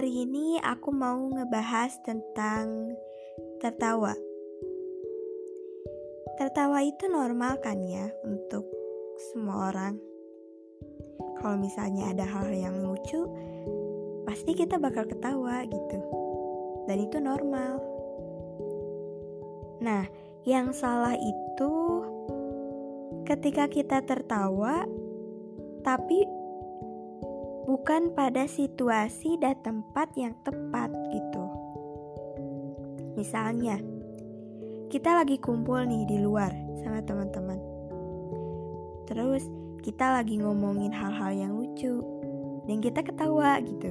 hari ini aku mau ngebahas tentang tertawa. Tertawa itu normal kan ya untuk semua orang. Kalau misalnya ada hal yang lucu, pasti kita bakal ketawa gitu. Dan itu normal. Nah, yang salah itu ketika kita tertawa tapi bukan pada situasi dan tempat yang tepat gitu. Misalnya, kita lagi kumpul nih di luar sama teman-teman. Terus kita lagi ngomongin hal-hal yang lucu dan kita ketawa gitu.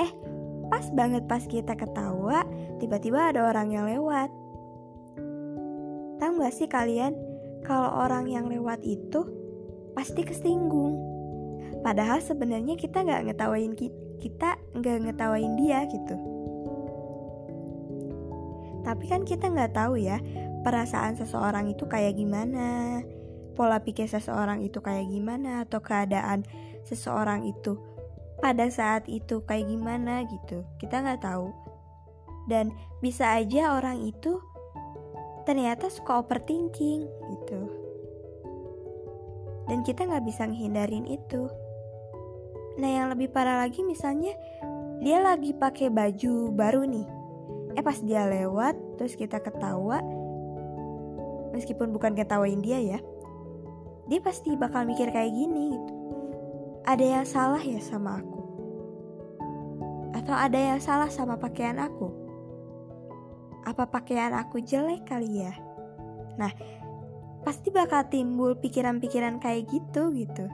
Eh, pas banget pas kita ketawa, tiba-tiba ada orang yang lewat. Tahu gak sih kalian kalau orang yang lewat itu pasti kesinggung Padahal sebenarnya kita nggak ngetawain kita nggak ngetawain dia gitu. Tapi kan kita nggak tahu ya perasaan seseorang itu kayak gimana, pola pikir seseorang itu kayak gimana, atau keadaan seseorang itu pada saat itu kayak gimana gitu. Kita nggak tahu. Dan bisa aja orang itu ternyata suka overthinking gitu. Dan kita nggak bisa ngehindarin itu. Nah yang lebih parah lagi misalnya dia lagi pakai baju baru nih. Eh pas dia lewat terus kita ketawa meskipun bukan ketawain dia ya. Dia pasti bakal mikir kayak gini gitu. Ada yang salah ya sama aku? Atau ada yang salah sama pakaian aku? Apa pakaian aku jelek kali ya? Nah, pasti bakal timbul pikiran-pikiran kayak gitu gitu.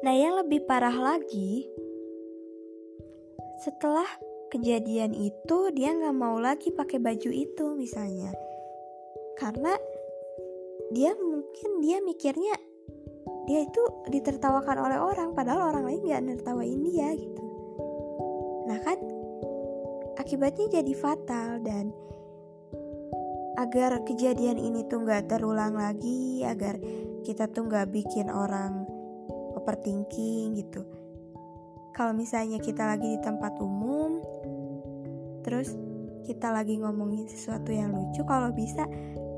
Nah, yang lebih parah lagi, setelah kejadian itu dia nggak mau lagi pakai baju itu misalnya, karena dia mungkin dia mikirnya dia itu ditertawakan oleh orang, padahal orang lain nggak nertawain dia gitu. Nah kan, akibatnya jadi fatal dan agar kejadian ini tuh nggak terulang lagi, agar kita tuh nggak bikin orang overthinking gitu. Kalau misalnya kita lagi di tempat umum terus kita lagi ngomongin sesuatu yang lucu kalau bisa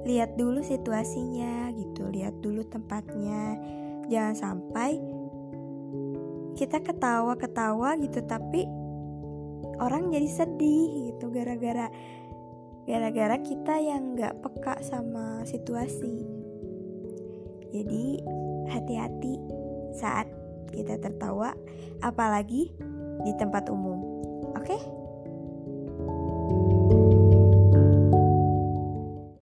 lihat dulu situasinya gitu. Lihat dulu tempatnya jangan sampai kita ketawa-ketawa gitu tapi orang jadi sedih gitu gara-gara gara-gara kita yang nggak peka sama situasi jadi hati-hati saat kita tertawa, apalagi di tempat umum. Oke? Okay?